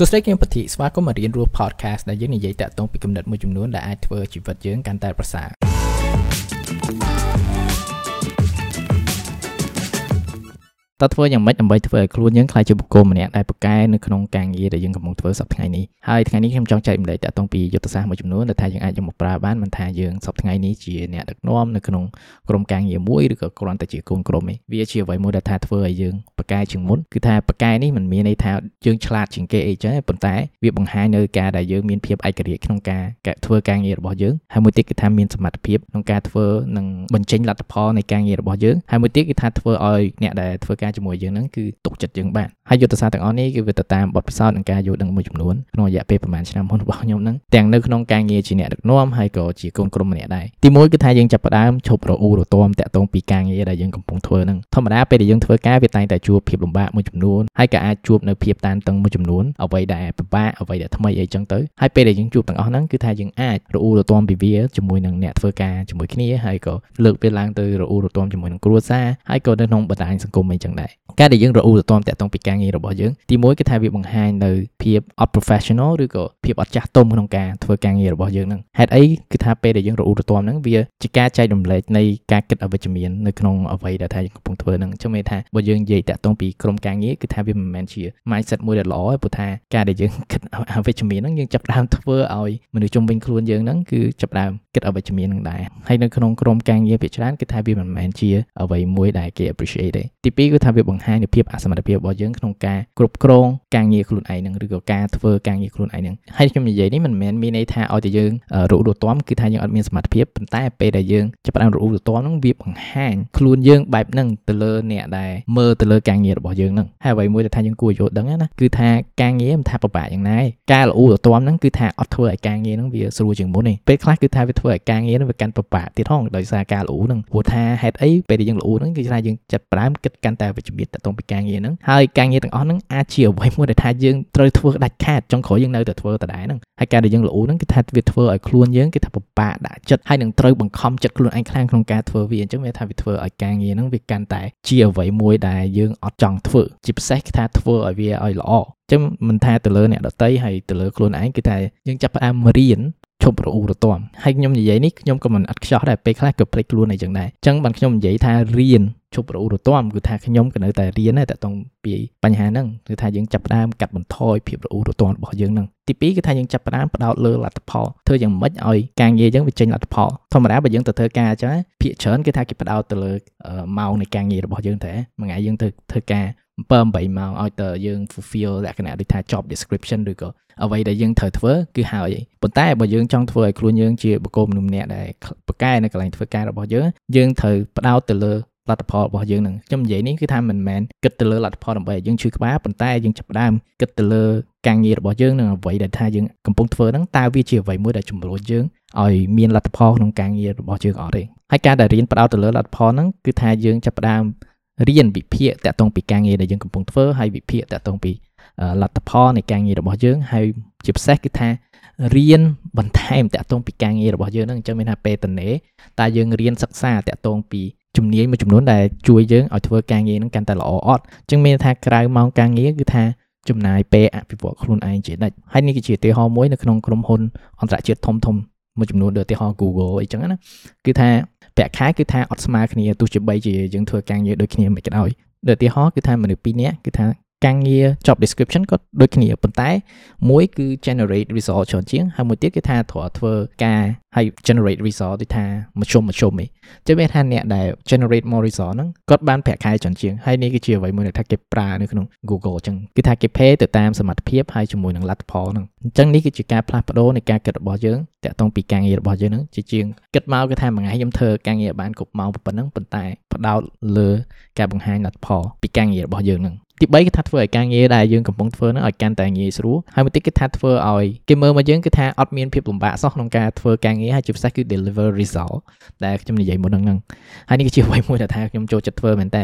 សួស្តីគឹមពធីស្វាគមន៍មករៀនរស់ podcast ដែលយើងនិយាយតាក់ទងពីគំនិតមួយចំនួនដែលអាចធ្វើជីវិតយើងកាន់តែប្រសើរ តើធ្វើយ៉ាងម៉េចដើម្បីធ្វើឲ្យខ្លួនយើងក្លាយជាបុគ្គលម្នាក់ដែលប្រកែនៅក្នុងការងារដែលយើងកំពុងធ្វើសប្តាហ៍នេះហើយថ្ងៃនេះខ្ញុំចង់ចែកម្លែកតាក់ទងពីយុទ្ធសាស្ត្រមួយចំនួនដែលថាយើងអាចយកមកប្រើបានមិនថាយើងសប្តាហ៍នេះជាអ្នកដឹកនាំនៅក្នុងក្រុមការងារមួយឬក៏គ្រាន់តែជាកូនក្រុមទេវាជាអ្វីមួយដែលថាធ្វើឲ្យយើងប្រកែជាងមុនគឺថាប្រកែនេះមិនមានន័យថាយើងឆ្លាតជាងគេអីចឹងទេប៉ុន្តែវាបង្ហាញនៅការដែលយើងមានភាពឯករាជ្យក្នុងការធ្វើការងាររបស់យើងហើយមួយទៀតគឺថាមានសមត្ថភាពក្នុងការធ្វើនិងបញ្ចេញលទ្ធផលនៃការងាររបស់យើងហើយមួយទៀតគឺថាធ្វើឲ្យអ្នកដែលធ្វើការជាមួយយើងហ្នឹងគឺទុកចិត្តយើងបាន ហើយយុទ្ធសាស្ត្រទាំងអស់នេះគឺវាទៅតាមបទពិសោធន៍និងការយល់ដឹងមួយចំនួនក្នុងរយៈពេលប្រហែលឆ្នាំមុនរបស់ខ្ញុំហ្នឹងទាំងនៅក្នុងការងារជាអ្នកដឹកនាំហើយក៏ជាកូនក្រុមម្នាក់ដែរទីមួយគឺថាយើងចាប់ផ្ដើមឈប់រអ៊ូរទាំតាក់ទងពីការងារដែលយើងកំពុងធ្វើហ្នឹងធម្មតាពេលដែលយើងធ្វើការវាតែងតែជួបភាពលំបាកមួយចំនួនហើយក៏អាចជួបនៅភាពតានតឹងមួយចំនួនអ្វីដែលពិបាកអ្វីដែលថ្មីអីចឹងទៅហើយពេលដែលយើងជួបទាំងអស់ហ្នឹងគឺថាយើងអាចរអ៊ូរទាំពីវាជាមួយនឹងអ្នកធ្វើការជាមួយគ្នាហើយក៏លើកវាឡើងទៅរអ៊ូរទាំជាមួយនឹងគ្រួសារហើយក៏នៅក្នុងបណ្ដាញសង្គមអីចឹងដែរការដែលយើងរអ៊ូរទាំតាក់ទងពីការងាររបស់យើងទីមួយគឺថាវាបង្ហាញនៅភាពអត់ professional ឬក៏ភាពអត់ចាស់ទុំក្នុងការធ្វើការងាររបស់យើងហ្នឹងហេតុអីគឺថាពេលដែលយើងរអ៊ូរទាំហ្នឹងវាជាការចែករំលែកនៃការគិតអវិជ្ជមាននៅក្នុងអ្វីដែលថាយើងកំពុងធ្វើហ្នឹងខ្ញុំមានថាបើយើងនិយាយតាក់ទងពីក្រុមការងារគឺថាវាមិនមែនជា mindset មួយដែលល្អទេព្រោះថាការដែលយើងគិតអវិជ្ជមានហ្នឹងយើងចាប់ផ្ដើមធ្វើឲ្យមនុស្សជុំវិញខ្លួនយើងហ្នឹងគឺចាប់ផ្ដើមគិតអវិជ្ជមានហ្នឹងដែរហើយនៅក្នុងក្រុមការងារភាគច្រើនគឺថាវាមិនមែនជាអ្វីមួយដែលគេ appreciate ទេទីពីរគឺថាវាបង្ហាញពីភាពអសមត្ថភាពរបស់យើងក្នុងការគ្រប់គ្រងការងារខ្លួនឯងហ្នឹងឬក៏ការធ្វើការងារខ្លួនឯងហ្នឹងហើយខ្ញុំនិយាយនេះមិនមែនមានន័យថាឲ្យតែយើងរੂរទាំគឺថាយើងអត់មានសមត្ថភាពប៉ុន្តែពេលដែលយើងចាប់ផ្ដើមរੂរទាំហ្នឹងវាបង្ហាញខ្លួនយើងបែបហ្នឹងទៅលើអ្នកដែលមើលទៅលើការងាររបស់យើងហ្នឹងហើយអ្វីមួយដែលថាយើងគួរយល់ដឹងណាគឺថាការងារមិនថាពិបាកយ៉ាងណាការរੂរទាំហ្នឹងគឺថាអត់ធ្វើឲ្យការងារហ្នឹងវាស្រួលជាងមុនទេពេលខ្លះគឺថាវាធ្វើឲ្យការងារហ្នឹងវាកាន់ពិបាកទៀតហងដោយសារការរੂហ្នឹងព្រោះថាហេតុអីពេលដែលយើងរੂហ្នឹងគឺថាយើងចិត្តផ្ដើមគិតកាន់តែវិជ្ជមានតទៅពីការងារហ្នឹងហើយការងារទាំងអស់ហ្នឹងអាចជាអ្វីមួយដែលថាយើងត្រូវធ្វើដាច់ខាតចុងក្រោយយើងនៅតែធ្វើដដែលហ្នឹងហើយការដែលយើងល្អហ្នឹងគឺថាវាធ្វើឲ្យខ្លួនយើងគឺថាពិបាកដាក់ចិត្តហើយនឹងត្រូវបង្ខំចិត្តខ្លួនឯងខ្លាំងក្នុងការធ្វើវាអញ្ចឹងវាថាវាធ្វើឲ្យការងារហ្នឹងវាកាន់តែជាអ្វីមួយដែលយើងអត់ចង់ធ្វើជាពិសេសគឺថាធ្វើឲ្យវាឲ្យល្អចឹងមិនថាទៅលើអ្នកដតីហើយទៅលើខ្លួនឯងគឺថាយើងចាប់ផ្ដើមរៀនឈប់រអ៊ូរទាំហើយខ្ញុំនិយាយនេះខ្ញុំក៏មិនអត់ខ្ចោះដែរពេលខ្លះក៏ភ្លេចខ្លួនអីចឹងដែរអញ្ចឹងបានខ្ញុំនិយាយថារៀន ឈប់រអ៊ូរទាំគឺថាខ្ញុំក៏នៅតែរៀនដែរតទៅពីបញ្ហាហ្នឹងគឺថាយើងចាប់ផ្ដើមកាត់បន្ថយភាពរអ៊ូរទាំរបស់យើងហ្នឹងទី2គឺថាយើងចាប់ផ្ដើមផ្ដោតលើលទ្ធផលធ្វើយ៉ាងម៉េចឲ្យការងារយើងវាចេញលទ្ធផលធម្មតាបើយើងទៅធ្វើការអញ្ចឹងភាគច្រើនគេថាគេផ្ដោតទៅលើម៉ោងនៃការងាររបស់យើងតែមួយថ្ងៃយើងទៅធ្វើការ7 8ម៉ោងឲ្យតើយើង fulfill លក្ខណៈដូចថា job description ឬក៏អ្វីដែលយើងត្រូវធ្វើគឺហើយប៉ុន្តែបើយើងចង់ធ្វើឲ្យខ្លួនយើងជាបុគ្គលមនុស្សម្នាក់ដែលប្រកែនៅកន្លែងធ្វើការរបស់យើងយើងត្រូវផ្ដោតទៅលើ លទ្ធផលរបស់យើងនឹងខ្ញុំនិយាយនេះគឺថាមិនមែនគិតទៅលើលទ្ធផលដើម្បីឲ្យយើងឈឺក្បាលប៉ុន្តែយើងចាប់ផ្ដើមគិតទៅលើការងាររបស់យើងនិងអ្វីដែលថាយើងកំពុងធ្វើហ្នឹងតើវាជាអ្វីមួយដែលជំរុញយើងឲ្យមានលទ្ធផលក្នុងការងាររបស់យើងអត់ទេហើយការដែលរៀនផ្ដោតទៅលើលទ្ធផលហ្នឹងគឺថាយើងចាប់ផ្ដើមរៀនវិភាគតាក់ទងពីការងារដែលយើងកំពុងធ្វើហើយវិភាគតាក់ទងពីលទ្ធផលនៃការងាររបស់យើងហើយជាពិសេសគឺថារៀនបន្ថែមតាក់ទងពីការងាររបស់យើងហ្នឹងអញ្ចឹងមានថាពេលតនេតើយើងរៀនសិក្សាតាក់ទងពី ជំនាញមួយចំនួនដែលជួយយើងឲ្យធ្វើការងារហ្នឹងកាន់តែល្អអត់អញ្ចឹងមានថាក្រៅម៉ោងការងារគឺថាចំណាយពេលអភិវឌ្ឍខ្លួនឯងជានិច្ចហើយនេះគឺជាឧទាហរណ៍មួយនៅក្នុងក្រុមហ៊ុនអន្តរជាតិធំធំមួយចំនួនដូចឧទាហរណ៍ Google អីចឹងណាគឺថាប្រាក់ខែគឺថាអត់ស្មើគ្នាទោះជាបីជាយើងធ្វើការងារដូចគ្នាមិនក៏ដោយដូចឧទាហរណ៍គឺថាមនុស្សពីរនាក់គឺថាការងារ job description ក៏ដូចគ្នាប៉ុន្តែមួយគឺ generate result ច្រើនជាងហើយមួយទៀតគឺថាត្រូវធ្វើការ ហើយ generate result ដូចថាមជ្ឈុំមជ្ឈុំឯងចឹងមានថាអ្នកដែល generate more result ហ្នឹងគាត់បានប្រាក់ខែច្រើនជាងហើយនេះគឺជាអ្វីមួយដែលថាគេប្រើនៅក្នុង Google ចឹងគឺថាគេ pay ទៅតាមសមត្ថភាពហើយជាមួយនឹងលទ្ធផលហ្នឹងអញ្ចឹងនេះគឺជាការផ្លាស់ប្ដូរនៃការគិតរបស់យើងតាក់ទងពីការងាររបស់យើងហ្នឹងជាជាងគិតមកគឺថាមួយថ្ងៃខ្ញុំធ្វើការងារបានគ្រប់ម៉ោងប៉ុណ្ណឹងប៉ុន្តែផ្ដោតលើការបង្ហាញលទ្ធផលពីការងាររបស់យើងហ្នឹងទី3គឺថាធ្វើឲ្យការងារដែលយើងកំពុងធ្វើហ្នឹងឲ្យកាន់តែងាយស្រួលហើយមួយទៀតគឺថាធ្វើឲ្យគេមើលមកយើងគឺថាអត់មានភាពលំបាកសោះក្នុងការធ្វើការងារហើយជាពិសេសគឺ deliver result ដែលខ្ញុំនិយាយមុនហ្នឹងហើយនេះគឺជាអ្វីមួយដែលថាខ្ញុំចូលចិត្តធ្វើមែនតើ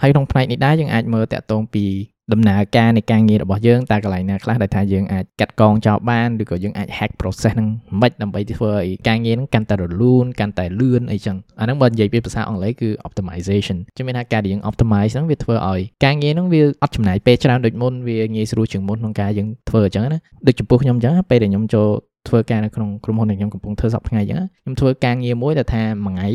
ហើយក្នុងផ្នែកនេះដែរយើងអាចមើលតាក់ទងពីដំណើរការនៃការងាររបស់យើងតើកន្លែងណាខ្លះដែលថាយើងអាចកាត់កងចោលបានឬក៏យើងអាច hack process ហ្នឹងមិនដើម្បីធ្វើឲ្យការងារហ្នឹងកាន់តែរលូនកាន់តែលឿនអីចឹងអាហ្នឹងបើនិយាយពីភាសាអង់គ្លេសគឺ optimization ជំនឿថាការដែលយើង optimize ហ្នឹងវាធ្វើឲ្យការងារហ្នឹងវាអត់ចំណាយពេលច្រើនដូចមុនវាងាយស្រួលជាងមុនក្នុងការយើងធ្វើអញ្ចឹងណាដូចចំពោះខ្ញុំអញ្ចឹងពេលដែលខ្ញុំចូល ធ្វើការនៅក្នុងក្រុមហ៊ុនដែលខ្ញុំកំពុងធ្វើសប្តាហ៍ថ្ងៃអញ្ចឹងខ្ញុំធ្វើការងារមួយដែលថាមួយថ្ងៃ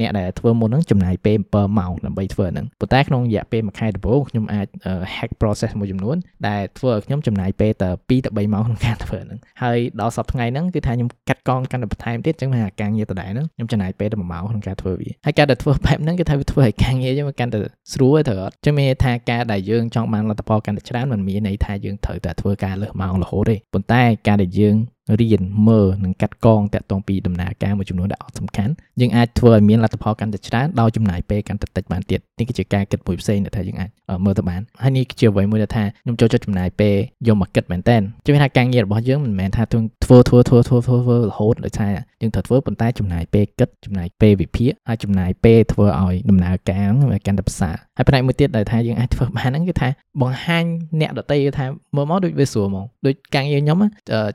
អ្នកដែលធ្វើមុនហ្នឹងចំណាយពេល7ម៉ោងដើម្បីធ្វើហ្នឹងប៉ុន្តែក្នុងរយៈពេលមួយខែដំបូងខ្ញុំអាច hack process មួយចំនួនដែលធ្វើឲ្យខ្ញុំចំណាយពេលតែ2ទៅ3ម៉ោងក្នុងការធ្វើហ្នឹងហើយដល់សប្តាហ៍ថ្ងៃហ្នឹងគឺថាខ្ញុំកាត់កងកាន់តែបន្ថែមទៀតអញ្ចឹងថាការងារដដែលហ្នឹងខ្ញុំចំណាយពេលតែ1ម៉ោងក្នុងការធ្វើវាហើយការដែលធ្វើបែបហ្នឹងគឺថាវាធ្វើឲ្យការងារយើងកាន់តែស្រួលទៅអត់ចឹងមានថាការដែលយើងចង់បានលទ្ធផលកាន់តែច្រើនមិនមានន័យថាយើងត្រូវតែធ្វើការលើសម៉ោងរហូតទេប៉ុន្តែការដែលយើង រៀនមើលនិងកាត់កងតាក់ទងពីដំណើរការមួយចំនួនដែលអត់សំខាន់យើងអាចធ្វើឲ្យមានលទ្ធផលកាន់តែច្រើនដោយចំណាយពេលកាន់តែតិចបានទៀតនេះគឺជាការគិតមួយផ្សេងដែលថាយើងអាចមើលទៅបានហើយនេះជាអ្វីមួយដែលថាខ្ញុំចូលចិត្តចំណាយពេលយកមកគិតមែនតើជឿថាការងាររបស់យើងមិនមែនថាធ្វើធ្វើធ្វើធ្វើធ្វើធ្វើរហូតដោយសារយើងត្រូវធ្វើប៉ុន្តែចំណាយពេលគិតចំណាយពេលវិភាគហើយចំណាយពេលធ្វើឲ្យដំណើរការវាកាន់តែប្រសើរហើយផ្នែកមួយទៀតដែលថាយើងអាចធ្វើបានហ្នឹងគឺថាបង្ហាញអ្នកដតីថាមើលមកដូចវាស្រួលហ្មងដូចការងារខ្ញុំ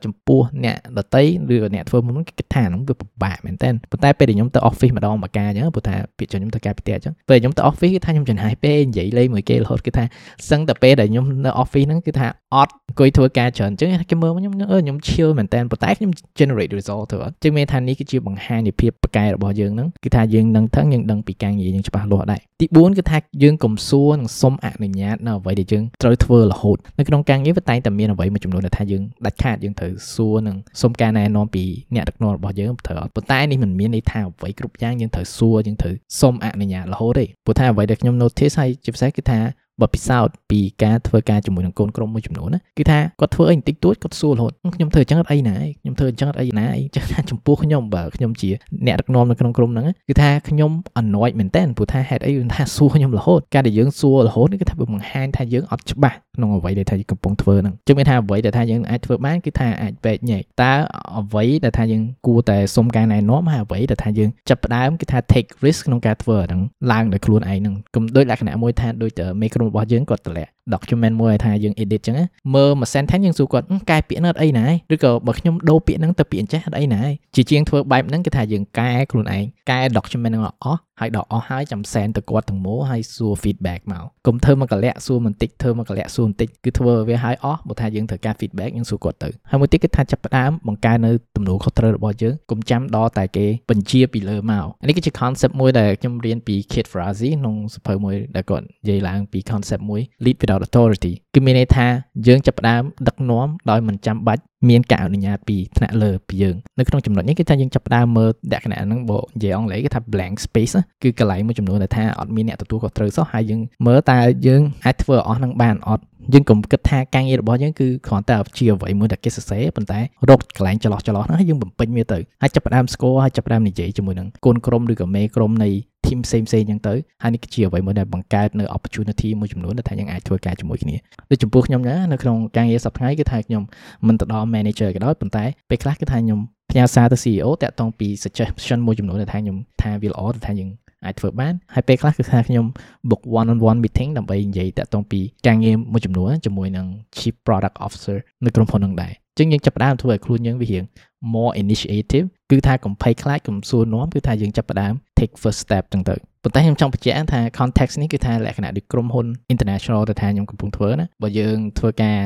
ចំពោះអ្នកដតីឬក៏អ្នកធ្វើមុនគេគិតថាហ្នឹងវាពិបាកមែនតើប៉ុន្តែពេលដែលខ្ញុំទៅ office ម្ដងម្កាលអញ្ចឹងព្រោះថាពាក្យខ្ញុំទៅការពីផ្ទះអញ្ចឹងពេលខ្ញុំទៅ office គឺថាខ្ញុំចំណាយពេលនិយាយលេងមួយគេរហូតគឺថាសឹងតែពេលដែលខ្ញុំនៅ office ហ្នឹងគឺថាអត់អង្គុយធ្វើការច្រើនអញ្ចឹងគេមើលមកខ្ញុំអឺខ្ញុំ chill មែនតើប៉ុន្តែខ្ញុំ generate result ទៅអត់ចឹងមានថានេះគឺជាបង្ហាញពីភាពប្រកែរបស់យើងហ្នឹងគឺថាយើងនឹងថឹងយើងដឹងពីការងារយើងច្បាស់លាស់ដែរទី4គឺថាយើងកុំសួរនិងសុំអនុញ្ញាតនៅអ្វីដែលយើងត្រូវធ្វើរហូតនៅក្នុងការងារវាតែងតែមានអ្វីមួយចំនួនដែលថាយើងដាច់ខាតយើងត្រូវសួរនិងសុំការណែនាំពីអ្នកដឹកនាំរបស់យើងត្រូវអត់ប៉ុន្តែនេះមិនមានន័យថាអ្វីគ្រប់យ៉ាងយើងត្រូវសួរយើងត្រូវសុំអនុញ្ញាតរហូតទេព្រោះថាអ្វីដែលខ្ញុំ notice ហើយជាពិសេសគឺថា បទពិសោធន៍ពីការធ្វើការជាមួយនឹងកូនក្រុមមួយចំនួនណាគឺថាគាត់ធ្វើអីបន្តិចតួចគាត់សួររហូតខ្ញុំធ្វើអញ្ចឹងអត់អីណាខ្ញុំធ្វើអញ្ចឹងអត់អីណាអីចឹងថាចំពោះខ្ញុំបើខ្ញុំជាអ្នកដឹកនាំនៅក្នុងក្រុមហ្នឹងគឺថាខ្ញុំ annoyed មែនតើព្រោះថាហេតុអីថាសួរខ្ញុំរហូតការដែលយើងសួររហូតគឺថាបង្ហាញថាយើងអត់ច្បាស់ក្នុងអ្វីដែលថាយើងកំពុងធ្វើហ្នឹងចឹងមានថាអ្វីដែលថាយើងអាចធ្វើបានគឺថាអាចបែកញែកតើអ្វីដែលថាយើងគួរតែសុំការណែនាំហើយអ្វីដែលថាយើងចាប់ផ្ដើមគឺថា take risk ក្នុងការធ្វើហ្នឹងឡើងដោយខ្លួនឯងហ្នឹងកុំដូចលក្ខណៈមួយថាដូចតែមេក្រុមរបស់យើងគាត់តម្លាក់ document មួយថាយើង edit ចឹងមើលមួយ sentence យើងសួរគាត់កែពាក្យហ្នឹងអត់អីណាឬក៏បើខ្ញុំដូរពាក្យហ្នឹងទៅពាក្យអញ្ចេះអត់អីណាជាជាងធ្វើបែបហ្នឹងគឺថាយើងកែខ្លួនឯងកែ document ហ្នឹងអស់ហើយដល់អស់ហើយចាំសែនទៅគាត់ទាំងមូលហើយសួរ feedback មកកុំធ្វើមកកលៈសួរបន្តិចធ្វើមកកលៈសួរបន្តិចគឺធ្វើវាឲ្យអស់បើថាយើងត្រូវការ feedback យើងសួរគាត់ទៅហើយមួយទៀតគឺថាចាប់ផ្ដើមបង្កើននៅទំនួលខុសត្រូវរបស់យើងកុំចាំដល់តែគេបញ្ជាពីលើមកនេះគឺជា concept មួយដែលខ្ញុំរៀនពី Kid Frazi ក្នុងសភៅមួយដែលគាត់និយាយឡើងពី concept មួយ lead without authority គឺមានន័យថាយើងចាប់ផ្ដើមដឹកនាំដោយមិនចាំបាច់មានការអនុញ្ញាតពីថ្នាក់លើពីយើងនៅក្នុងចំណុចនេះគឺថាយើងចាប់ផ្ដើមមើលលក្ខណៈហ្នឹងបើនិយាយអង់គ្លេសគេថា blank space គឺកន្លែងមួយចំនួនដែលថាអត់មានអ្នកទទួលខុសត្រូវសោះហើយយើងមើលតើយើងអាចធ្វើឲ្យអស់ហ្នឹងបានអត់យើងកុំគិតថាការងាររបស់យើងគឺគ្រាន់តែជាអ្វីមួយដែលគេសរសេរប៉ុន្តែរកកន្លែងចន្លោះចន្លោះហ្នឹងហើយយើងបំពេញវាទៅហើយចាប់ផ្ដើមស្គាល់ហើយចាប់ផ្ដើមនិយាយជាមួយនឹងកូនក្រុមឬក៏មេក្រុមនៃ team ផ្សេងផ្សេងអញ្ចឹងទៅហើយនេះគឺជាអ្វីមួយដែលបង្កើតនៅ opportunity មួយចំនួនដែលថាយើងអាចធ្វើការជាមួយគ្នាដូចចំពោះខ្ញុំណានៅក្នុងការងារសប្តាហ៍ថ្ងៃគឺថាខ្ញុំមិនទៅដល់ manager ក៏ដោយប៉ុន្តែពេលខ្លះគឺថាខ្ញុំផ្ញើសារទៅ CEO តាក់ទងពី suggestion មួយចំនួនដែលថាខ្ញុំថាវាល្អដែលថាយើងអាចធ្វើបានហើយពេលខ្លះគឺថាខ្ញុំ book one on one meeting ដើម្បីនិយាយតាក់ទងពីការងារមួយចំនួនជាមួយនឹង chief product officer នៅក្រុមហ៊ុននឹងដែរ ចឹងយើងចាប់ផ្ដើមធ្វើឲ្យខ្លួនយើងវារៀង more initiative គឺថាកុំភ័យខ្លាចកុំសួរនាំគឺថាយើងចាប់ផ្ដើម take first step ចឹងទៅប៉ុន្តែខ្ញុំចង់បញ្ជាក់ថា context នេះគឺថាលក្ខណៈដូចក្រុមហ៊ុន international ដែលថាខ្ញុំកំពុងធ្វើណាបើយើងធ្វើការ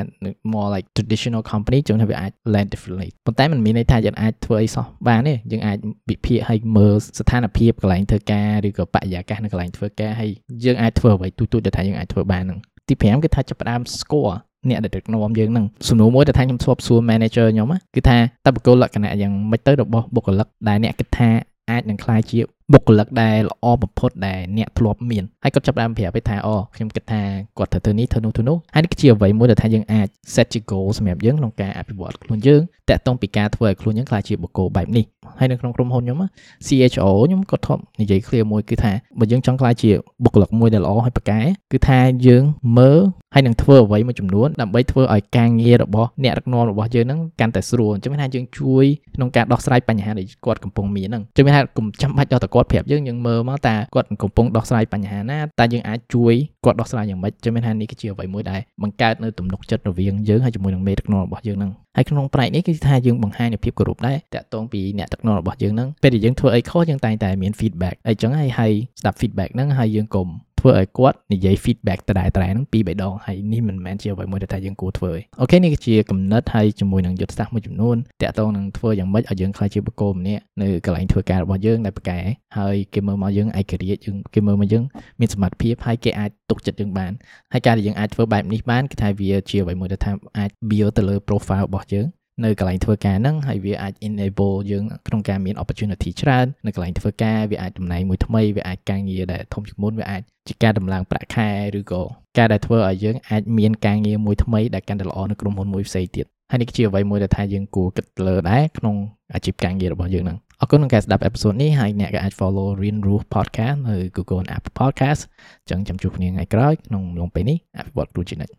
more like traditional company ចឹងថាវាអាច land differently ប៉ុន្តែมันមានន័យថាយើងអាចធ្វើអីសោះបានទេយើងអាចវិភាគឲ្យមើលស្ថានភាពកន្លែងធ្វើការឬក៏បរិយាកាសនៅកន្លែងធ្វើការហើយយើងអាចធ្វើអ្វីទូទៅដែលថាយើងអាចធ្វើបានហ្នឹងទី5គឺថាចាប់ផ្ដើម score អ្នកដែលដឹកនាំយើងហ្នឹងសំណួរមួយដែលថាខ្ញុំធ្លាប់សួរ manager ខ្ញុំគឺថាតើបុគ្គលលក្ខណៈយ៉ាងម៉េចទៅរបស់បុគ្គលិកដែលអ្នកគិតថាអាចនឹងក្លាយជាបុគ្គលិកដែលល្អបំផុតដែលអ្នកធ្លាប់មានហើយគាត់ចាប់ផ្ដើមប្រាប់ថាអូខ្ញុំគិតថាគាត់ត្រូវធ្វើនេះធ្វើនោះធ្វើនោះហើយនេះគឺជាអ្វីមួយដែលថាយើងអាច set ជា goal សម្រាប់យើងក្នុងការអភិវឌ្ឍខ្លួនយើងតាក់ទងពីការធ្វើឲ្យខ្លួនយើងក្លាយជាបុគ្គលបែបនេះហើយនៅក្នុងក្រុមហ៊ុនខ្ញុំ CHO ខ្ញុំក៏ធ្លាប់និយាយ clear មួយគឺថាបើយើងចង់ក្លាយជាបុគ្គលិកមួយដែលល្អហើយប្រកែគឺថាយើងមើលហើយនឹងធ្វើអ្វីមួយចំនួនដើម្បីធ្វើឲ្យការងាររបស់អ្នកដឹកនាំរបស់យើងហ្នឹងកាន់តែស្រួលអញ្ចឹងថាយើងជួយក្នុងការដោះស្រាយបញ្ហាដែលគាត់កំពុងមានហ្នឹងអញ្ចឹងថាកុំចាំបាច់ដល់តែគាត់ប្រាប់យើងយើងមើលមកតើគាត់កំពុងដោះស្រាយបញ្ហាណាតើយើងអាចជួយគាត់ដោះស្រាយយ៉ាងម៉េចចឹងមានថានេះគឺជាអ្វីមួយដែលបង្កើតនៅទំនុកចិត្តរវាងយើងហើយជាមួយនឹងមេដឹកនាំរបស់យើងហ្នឹងហើយក្នុងប្រែកនេះគឺថាយើងបង្ហាញនូវភាពគោរពដែរតាក់ទងពីអ្នកដឹកនាំរបស់យើងហ្នឹងពេលដែលយើងធ្វើអីខុសយើងតែងតែមាន feedback អីចឹងហើយហើយស្ដាប់ feedback ហ្នឹងហើយយើងកុំ ធ្វើឲ្យគាត់និយាយ feedback ដដែលៗហ្នឹងពីរបីដងហើយនេះមិនមែនជាអ្វីមួយដែលថាយើងគួរធ្វើទេអូខេនេះគឺជាកំណត់ហើយជាមួយនឹងយុទ្ធសាស្ត្រមួយចំនួនតាក់ទងនឹងធ្វើយ៉ាងម៉េចឲ្យយើងខ្លាចជាបុគ្គលម្នាក់នៅកន្លែងធ្វើការរបស់យើងដែលប្រកែហើយគេមើលមកយើងឯករាជ្យយើងគេមើលមកយើងមានសមត្ថភាពហើយគេអាចទុកចិត្តយើងបានហើយការដែលយើងអាចធ្វើបែបនេះបានគឺថាវាជាអ្វីមួយដែលថាអាច build ទៅលើ profile របស់យើងនៅកន្លែងធ្វើការហ្នឹងហើយវាអាច enable យើងក្នុងការមាន opportunity ច្រើននៅកន្លែងធ្វើការវាអាចតំណែងមួយថ្មីវាអាចការងារដែលធំជាងមុនវាអាច ជាការដំឡើងប្រាក់ខែឬក៏ការដែលធ្វើឲ្យយើងអាចមានការងារមួយថ្មីដែលកាន់តែល្អនៅក្រុមហ៊ុនមួយផ្សេងទៀតហើយនេះជាអ្វីមួយដែលថាយើងគួរគិតលើដែរក្នុងអាជីពការងាររបស់យើងហ្នឹងអរគុណក្នុងការស្ដាប់អេពីសូតនេះហើយអ្នកក៏អាច follow Real Roof Podcast នៅ Google and Apple Podcast ចឹងចាំជួបគ្នាថ្ងៃក្រោយក្នុងអំឡុងពេលនេះអភិវឌ្ឍគ្រូជានិច្ច